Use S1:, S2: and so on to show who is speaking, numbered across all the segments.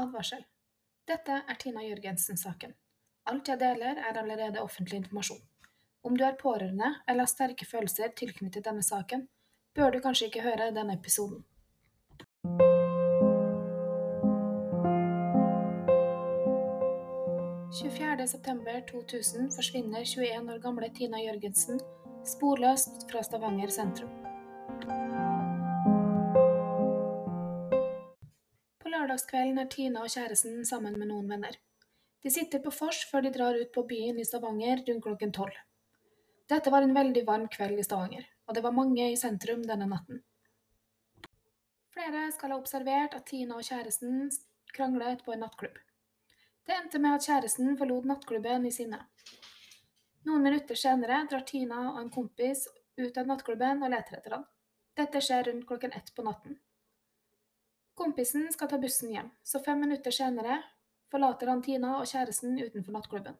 S1: Advarsel. Dette er Tina Jørgensen-saken. Alt jeg deler, er allerede offentlig informasjon. Om du er pårørende eller har sterke følelser tilknyttet denne saken, bør du kanskje ikke høre denne episoden. september 2000 forsvinner 21 år gamle Tina Jørgensen sporløst fra Stavanger sentrum. Lørdagskvelden er Tina og kjæresten sammen med noen venner. De sitter på vors før de drar ut på byen i Stavanger rundt klokken tolv. Dette var en veldig varm kveld i Stavanger, og det var mange i sentrum denne natten. Flere skal ha observert at Tina og kjæresten kranglet på en nattklubb. Det endte med at kjæresten forlot nattklubben i sinne. Noen minutter senere drar Tina og en kompis ut av nattklubben og leter etter ham. Dette skjer rundt klokken ett på natten. Kompisen skal ta bussen hjem, så fem minutter senere forlater han Tina og kjæresten utenfor nattklubben.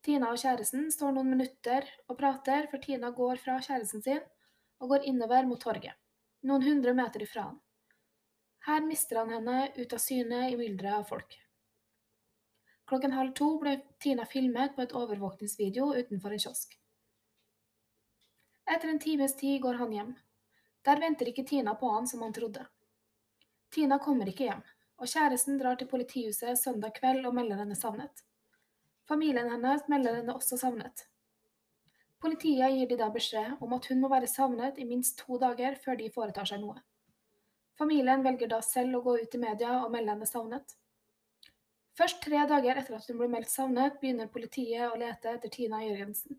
S1: Tina og kjæresten står noen minutter og prater før Tina går fra kjæresten sin og går innover mot torget, noen hundre meter ifra han. Her mister han henne ut av syne i mylderet av folk. Klokken halv to ble Tina filmet på et overvåkningsvideo utenfor en kiosk. Etter en times tid går han hjem. Der venter ikke Tina på han som han trodde. Tina kommer ikke hjem, og kjæresten drar til politihuset søndag kveld og melder henne savnet. Familien hennes melder henne også savnet. Politiet gir de da beskjed om at hun må være savnet i minst to dager før de foretar seg noe. Familien velger da selv å gå ut i media og melde henne savnet. Først tre dager etter at hun ble meldt savnet, begynner politiet å lete etter Tina Jørgensen.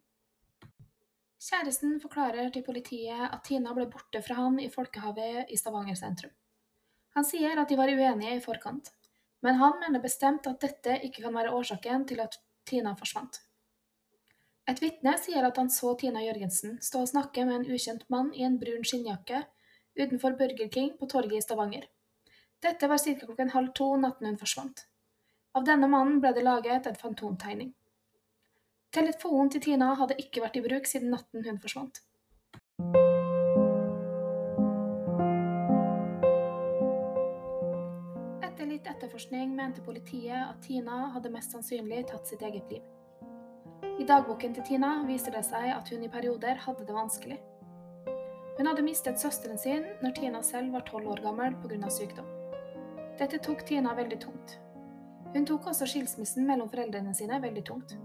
S1: Kjæresten forklarer til politiet at Tina ble borte fra han i Folkehavet i Stavanger sentrum. Han sier at de var uenige i forkant, men han mener bestemt at dette ikke kan være årsaken til at Tina forsvant. Et vitne sier at han så Tina Jørgensen stå og snakke med en ukjent mann i en brun skinnjakke utenfor Burger King på torget i Stavanger. Dette var ca. klokken halv to natten hun forsvant. Av denne mannen ble det laget en fantomtegning. Telefonen til Tina hadde ikke vært i bruk siden natten hun forsvant. Etterforskning mente politiet at Tina hadde mest sannsynlig tatt sitt eget liv. I dagboken til Tina viser det seg at hun i perioder hadde det vanskelig. Hun hadde mistet søsteren sin når Tina selv var tolv år gammel pga. sykdom. Dette tok Tina veldig tungt. Hun tok også skilsmissen mellom foreldrene sine veldig tungt.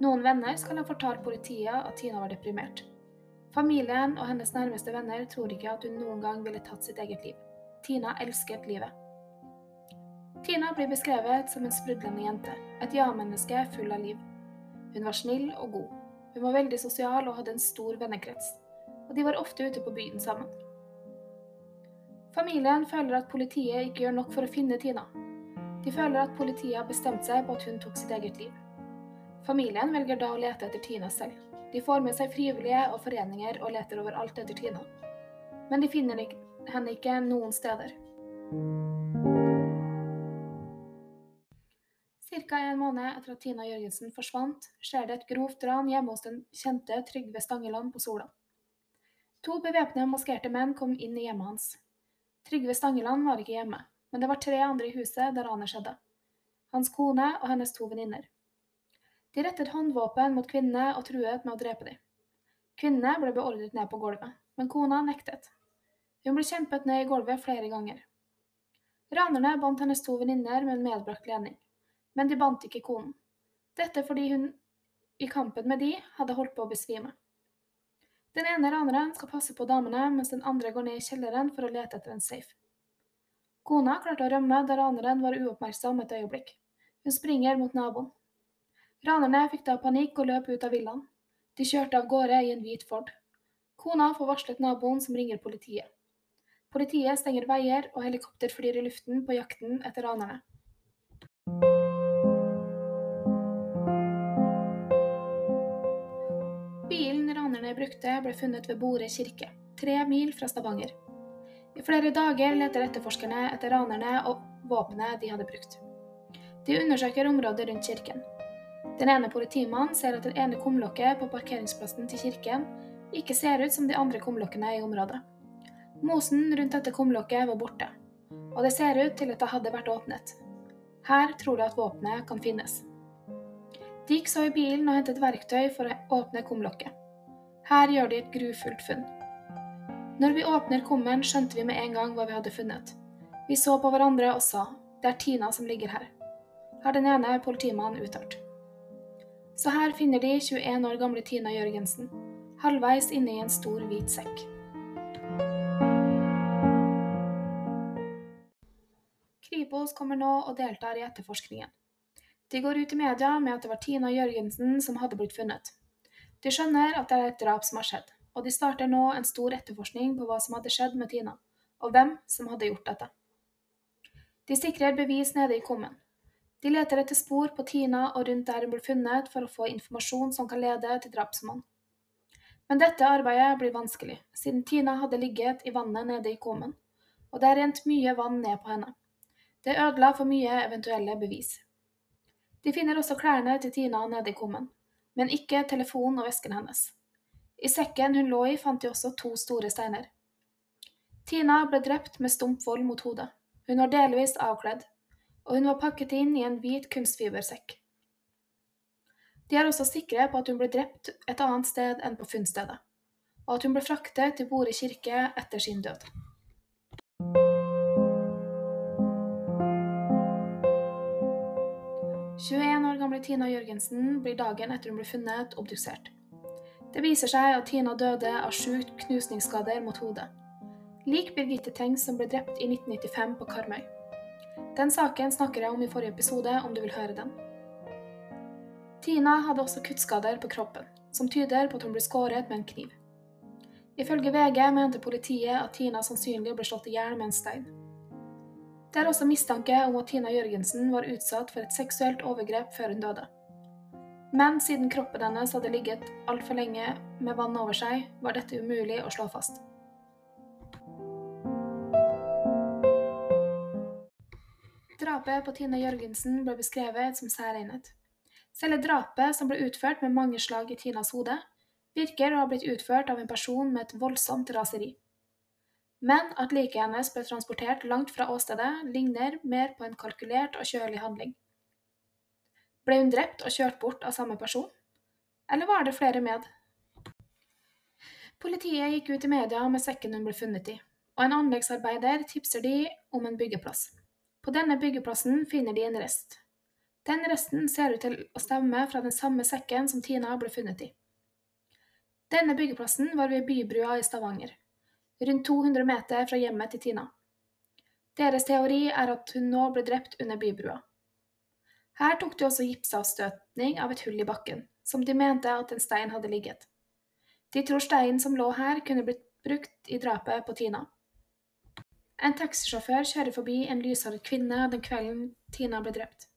S1: Noen venner skal ha fortalt politiet at Tina var deprimert. Familien og hennes nærmeste venner tror ikke at hun noen gang ville tatt sitt eget liv. Tina elsket livet. Tina blir beskrevet som en sprudlende jente, et ja-menneske full av liv. Hun var snill og god. Hun var veldig sosial og hadde en stor vennekrets, og de var ofte ute på byen sammen. Familien føler at politiet ikke gjør nok for å finne Tina. De føler at politiet har bestemt seg på at hun tok sitt eget liv. Familien velger da å lete etter Tina selv. De får med seg frivillige og foreninger og leter overalt etter Tina. Men de finner henne ikke noen steder. Ca. en måned etter at Tina Jørgensen forsvant, skjer det et grovt ran hjemme hos den kjente Trygve Stangeland på Sola. To bevæpnede maskerte menn kom inn i hjemmet hans. Trygve Stangeland var ikke hjemme, men det var tre andre i huset der ranet skjedde. Hans kone og hennes to venninner. De rettet håndvåpen mot kvinnene og truet med å drepe dem. Kvinnene ble beordret ned på gulvet, men kona nektet. Hun ble kjempet ned i gulvet flere ganger. Ranerne bandt hennes to venninner med en medbrakt ledning men de bandt ikke konen. Dette fordi hun i kampen med de hadde holdt på å besvime. Den ene raneren skal passe på damene, mens den andre går ned i kjelleren for å lete etter en safe. Kona klarte å rømme da raneren var uoppmerksom et øyeblikk. Hun springer mot naboen. Ranerne fikk da panikk og løp ut av villaen. De kjørte av gårde i en hvit Ford. Kona får varslet naboen, som ringer politiet. Politiet stenger veier, og helikopter flyr i luften på jakten etter ranerne. Ranerne brukte, ble funnet ved Borre kirke, tre mil fra Stavanger. I flere dager leter etterforskerne etter ranerne og våpenet de hadde brukt. De undersøker området rundt kirken. Den ene politimannen ser at det ene kumlokket på parkeringsplassen til kirken ikke ser ut som de andre kumlokkene i området. Mosen rundt dette kumlokket var borte. og det ser ut til at det hadde vært åpnet. Her tror de at våpenet kan finnes. De gikk så i bilen og hentet verktøy for å åpne kumlokket. Her gjør de et grufullt funn. Når vi åpner kummen, skjønte vi med en gang hva vi hadde funnet. Vi så på hverandre og sa det er Tina som ligger her, har den ene politimannen uttalt. Så her finner de 21 år gamle Tina Jørgensen, halvveis inne i en stor, hvit sekk. Kripos kommer nå og deltar i etterforskningen. De går ut i media med at det var Tina Jørgensen som hadde blitt funnet. De skjønner at det er et drap som har skjedd, og de starter nå en stor etterforskning på hva som hadde skjedd med Tina, og hvem som hadde gjort dette. De sikrer bevis nede i kummen. De leter etter spor på Tina og rundt der hun ble funnet for å få informasjon som kan lede til drapsmannen. Men dette arbeidet blir vanskelig, siden Tina hadde ligget i vannet nede i kummen, og det er rent mye vann ned på henne. Det ødela for mye eventuelle bevis. De finner også klærne til Tina nede i kummen, men ikke telefonen og vesken hennes. I sekken hun lå i, fant de også to store steiner. Tina ble drept med stump vold mot hodet. Hun var delvis avkledd, og hun var pakket inn i en hvit kunstfibersekk. De er også sikre på at hun ble drept et annet sted enn på funnstedet, og at hun ble fraktet til Bore kirke etter sin død. Gamle Tina Jørgensen blir dagen etter hun ble funnet, obdusert. Det viser seg at Tina døde av sjukt knusningsskader mot hodet. Lik Birgitte Tengs som ble drept i 1995 på Karmøy. Den saken snakker jeg om i forrige episode, om du vil høre den. Tina hadde også kuttskader på kroppen, som tyder på at hun ble skåret med en kniv. Ifølge VG mente politiet at Tina sannsynlig ble slått i hjel med en stein. Det er også mistanke om at Tina Jørgensen var utsatt for et seksuelt overgrep før hun døde. Men siden kroppen hennes hadde ligget altfor lenge med vann over seg, var dette umulig å slå fast. Drapet på Tina Jørgensen ble beskrevet som særegnet. Selve drapet, som ble utført med mange slag i Tinas hode, virker å ha blitt utført av en person med et voldsomt raseri. Men at liket hennes ble transportert langt fra åstedet, ligner mer på en kalkulert og kjølig handling. Ble hun drept og kjørt bort av samme person? Eller var det flere med? Politiet gikk ut i media med sekken hun ble funnet i, og en anleggsarbeider tipser de om en byggeplass. På denne byggeplassen finner de en rest. Den resten ser ut til å stemme fra den samme sekken som Tina ble funnet i. Denne byggeplassen var ved Bybrua i Stavanger, rundt 200 meter fra hjemmet til Tina. Deres teori er at hun nå ble drept under bybrua. Her tok de også gipsavstøtning av et hull i bakken, som de mente at en stein hadde ligget. De tror steinen som lå her, kunne blitt brukt i drapet på Tina. En taxisjåfør kjører forbi en lyshåret kvinne den kvelden Tina ble drept.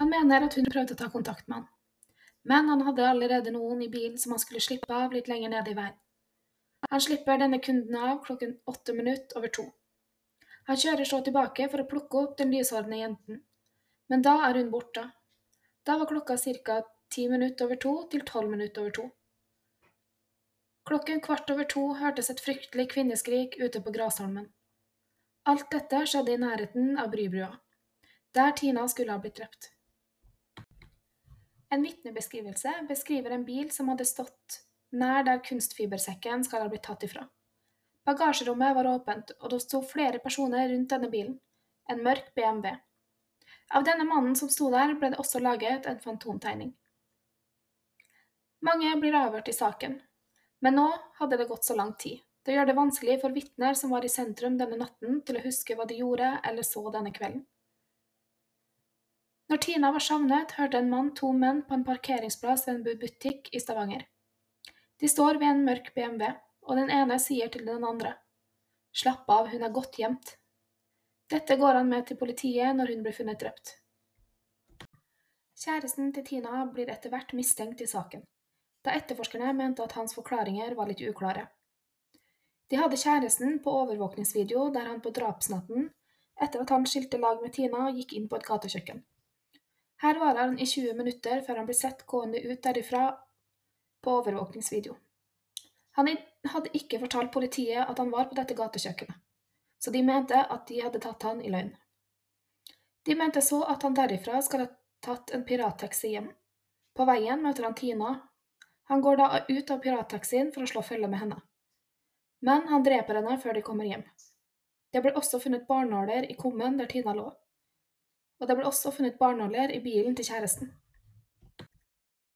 S1: Han mener at hun prøvde å ta kontakt med han, men han hadde allerede noen i bilen som han skulle slippe av litt lenger nede i veien. Han slipper denne kunden av klokken åtte minutt over to. Han kjører så tilbake for å plukke opp den lyshårede jenten, men da er hun borte. Da var klokka ca. ti minutt over to til tolv minutt over to. Klokken kvart over to hørtes et fryktelig kvinneskrik ute på Grasholmen. Alt dette skjedde i nærheten av Brybrua, der Tina skulle ha blitt drept. En vitnebeskrivelse beskriver en bil som hadde stått nær der kunstfibersekken skal ha blitt tatt ifra. Bagasjerommet var åpent, og det sto flere personer rundt denne bilen, en mørk BMW. Av denne mannen som sto der, ble det også laget en fantomtegning. Mange blir avhørt i saken, men nå hadde det gått så lang tid. Det gjør det vanskelig for vitner som var i sentrum denne natten, til å huske hva de gjorde eller så denne kvelden. Når Tina var savnet, hørte en mann to menn på en parkeringsplass ved en butikk i Stavanger. De står ved en mørk BMW, og den ene sier til den andre, Slapp av, hun er godt gjemt. Dette går han med til politiet når hun blir funnet drept. Kjæresten til Tina blir etter hvert mistenkt i saken, da etterforskerne mente at hans forklaringer var litt uklare. De hadde kjæresten på overvåkningsvideo der han på drapsnatten, etter at han skilte lag med Tina, gikk inn på et gatekjøkken. Her var han i 20 minutter før han ble sett gående ut derifra på overvåkningsvideo. Han hadde ikke fortalt politiet at han var på dette gatekjøkkenet. så de mente at de hadde tatt han i løgn. De mente så at han derifra skal ha tatt en pirattaxi hjem. På veien møter han Tina. Han går da ut av pirattaxien for å slå følge med henne. Men han dreper henne før de kommer hjem. Det ble også funnet barnåler i kummen der Tina lå. Og det ble også funnet barnåler i bilen til kjæresten.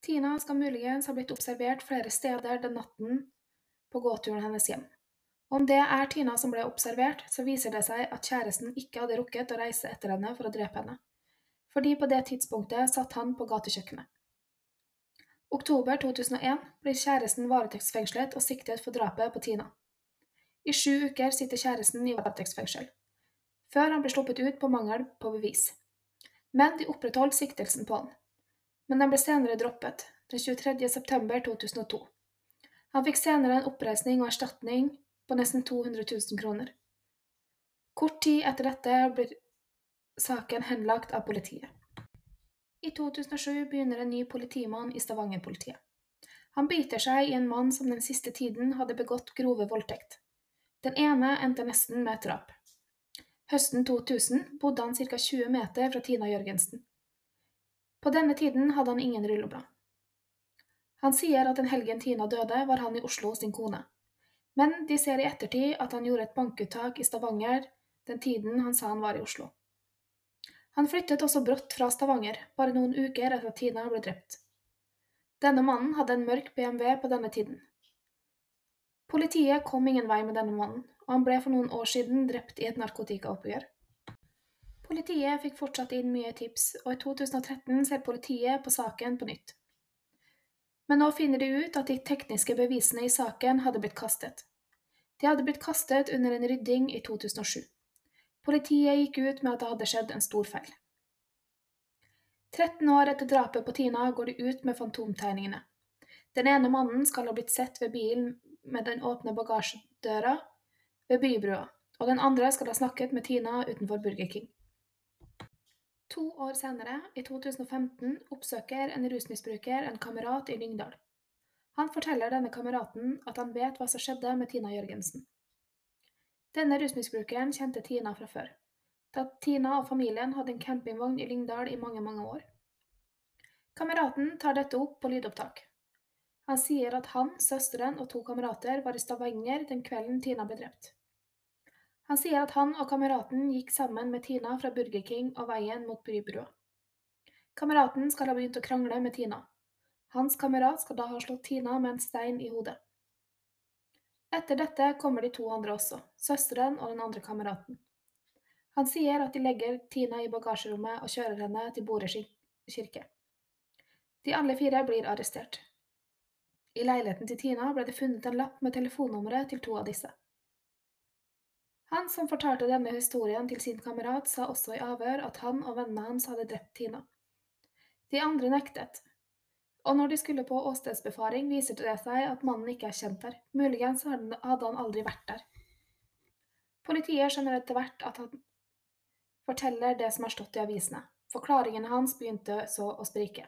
S1: Tina skal muligens ha blitt observert flere steder den natten på gåturen hennes hjem. Om det er Tina som ble observert, så viser det seg at kjæresten ikke hadde rukket å reise etter henne for å drepe henne, fordi på det tidspunktet satt han på gatekjøkkenet. Oktober 2001 blir kjæresten varetektsfengslet og siktet for drapet på Tina. I sju uker sitter kjæresten i varetektsfengsel, før han blir sluppet ut på mangel på bevis. Men de opprettholdt siktelsen på han. Men den ble senere droppet, den 23. september 2002. Han fikk senere en oppreisning og erstatning på nesten 200 000 kroner. Kort tid etter dette blir saken henlagt av politiet. I 2007 begynner en ny politimann i Stavanger-politiet. Han biter seg i en mann som den siste tiden hadde begått grove voldtekt. Den ene endte nesten med et drap. Høsten 2000 bodde han ca. 20 meter fra Tina Jørgensen. På denne tiden hadde han ingen rulleblad. Han sier at den helgen Tina døde, var han i Oslo hos sin kone. Men de ser i ettertid at han gjorde et bankuttak i Stavanger den tiden han sa han var i Oslo. Han flyttet også brått fra Stavanger, bare noen uker etter at Tina ble drept. Denne mannen hadde en mørk BMW på denne tiden. Politiet kom ingen vei med denne mannen, og han ble for noen år siden drept i et narkotikaoppgjør. Politiet fikk fortsatt inn mye tips, og i 2013 ser politiet på saken på nytt. Men nå finner de ut at de tekniske bevisene i saken hadde blitt kastet. De hadde blitt kastet under en rydding i 2007. Politiet gikk ut med at det hadde skjedd en stor feil. 13 år etter drapet på Tina går de ut med fantomtegningene. Den ene mannen skal ha blitt sett ved bilen med den åpne bagasjedøra ved bybrua, og den andre skal ha snakket med Tina utenfor Burger King. To år senere, i 2015, oppsøker en rusmisbruker en kamerat i Lyngdal. Han forteller denne kameraten at han vet hva som skjedde med Tina Jørgensen. Denne rusmisbrukeren kjente Tina fra før, da Tina og familien hadde en campingvogn i Lyngdal i mange, mange år. Kameraten tar dette opp på lydopptak. Han sier at han, søsteren og to kamerater var i Stavanger den kvelden Tina ble drept. Han sier at han og kameraten gikk sammen med Tina fra Burger King og veien mot Bybrua. Kameraten skal ha begynt å krangle med Tina. Hans kamerat skal da ha slått Tina med en stein i hodet. Etter dette kommer de to andre også, søsteren og den andre kameraten. Han sier at de legger Tina i bagasjerommet og kjører henne til Borre kirke. De alle fire blir arrestert. I leiligheten til Tina ble det funnet en lapp med telefonnummeret til to av disse. Han som fortalte denne historien til sin kamerat, sa også i avhør at han og vennene hans hadde drept Tina. De andre nektet, og når de skulle på åstedsbefaring, viser det seg at mannen ikke er kjent der, muligens hadde han aldri vært der. Politiet skjønner etter hvert at han forteller det som har stått i avisene. Forklaringene hans begynte så å sprike.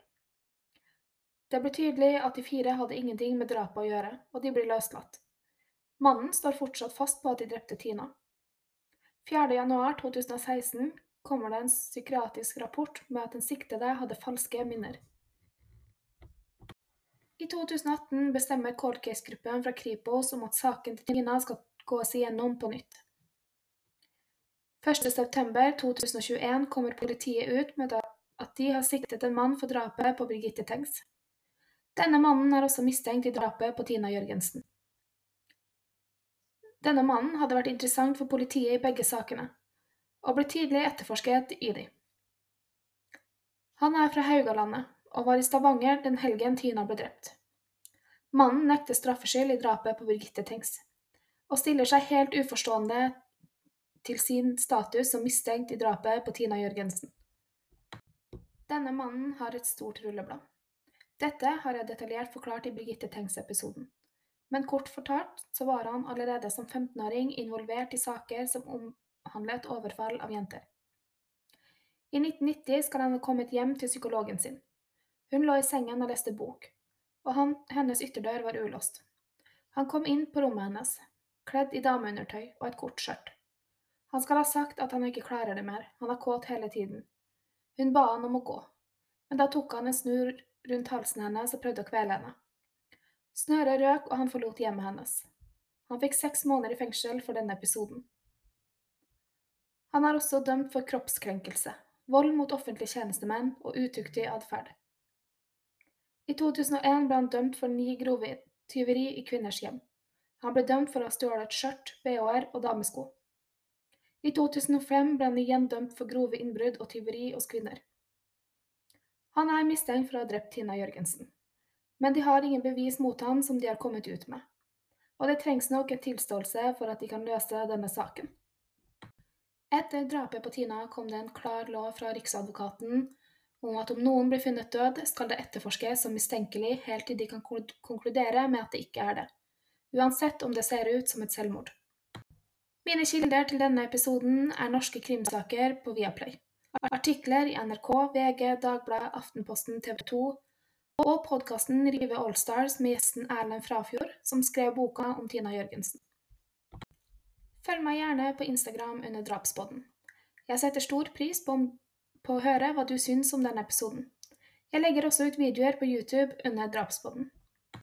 S1: Det ble tydelig at de fire hadde ingenting med drapet å gjøre, og de blir løslatt. Mannen står fortsatt fast på at de drepte Tina. 4.1.2016 kommer det en psykiatrisk rapport med at den siktede hadde falske minner. I 2018 bestemmer cold case-gruppen fra Kripos om at saken til Tina skal gås igjennom på nytt. 1.9.2021 kommer politiet ut med at de har siktet en mann for drapet på Birgitte Tengs. Denne mannen er også mistenkt i drapet på Tina Jørgensen. Denne mannen hadde vært interessant for politiet i begge sakene, og ble tidlig etterforsket i de. Han er fra Haugalandet og var i Stavanger den helgen Tina ble drept. Mannen nekter straffskyld i drapet på Birgitte Tengs, og stiller seg helt uforstående til sin status som mistenkt i drapet på Tina Jørgensen. Denne mannen har et stort rulleblad. Dette har jeg detaljert forklart i Birgitte Tengs-episoden men kort fortalt så var han allerede som 15-åring involvert i saker som omhandlet overfall av jenter. I 1990 skal han ha kommet hjem til psykologen sin. Hun lå i sengen og leste bok, og han, hennes ytterdør var ulåst. Han kom inn på rommet hennes, kledd i dameundertøy og et kort skjørt. Han skal ha sagt at han ikke klarer det mer, han er kåt hele tiden. Hun ba han om å gå, men da tok han en snurr rundt halsen hennes og prøvde å kvele henne. Snøret røk, og han forlot hjemmet hennes. Han fikk seks måneder i fengsel for denne episoden. Han er også dømt for kroppskrenkelse, vold mot offentlige tjenestemenn og utuktig atferd. I 2001 ble han dømt for ni grove tyveri i kvinners hjem. Han ble dømt for å ha stjålet skjørt, bh-er og damesko. I 2005 ble han igjen dømt for grove innbrudd og tyveri hos kvinner. Han er mistenkt for å ha drept Tina Jørgensen, men de har ingen bevis mot ham som de har kommet ut med, og det trengs nok en tilståelse for at de kan løse denne saken. Etter drapet på Tina kom det en klar lov fra Riksadvokaten om at om noen blir funnet død, skal det etterforskes som mistenkelig helt til de kan konkludere med at det ikke er det, uansett om det ser ut som et selvmord. Mine kilder til denne episoden er norske krimsaker på Viaplay, artikler i NRK, VG, Dagbladet, Aftenposten, TV 2 og podkasten Rive Allstars med gjesten Erlend Frafjord, som skrev boka om Tina Jørgensen. Følg meg gjerne på Instagram under Drapspodden. Jeg setter stor pris på, på å høre hva du syns om denne episoden. Jeg legger også ut videoer på YouTube under Drapspodden.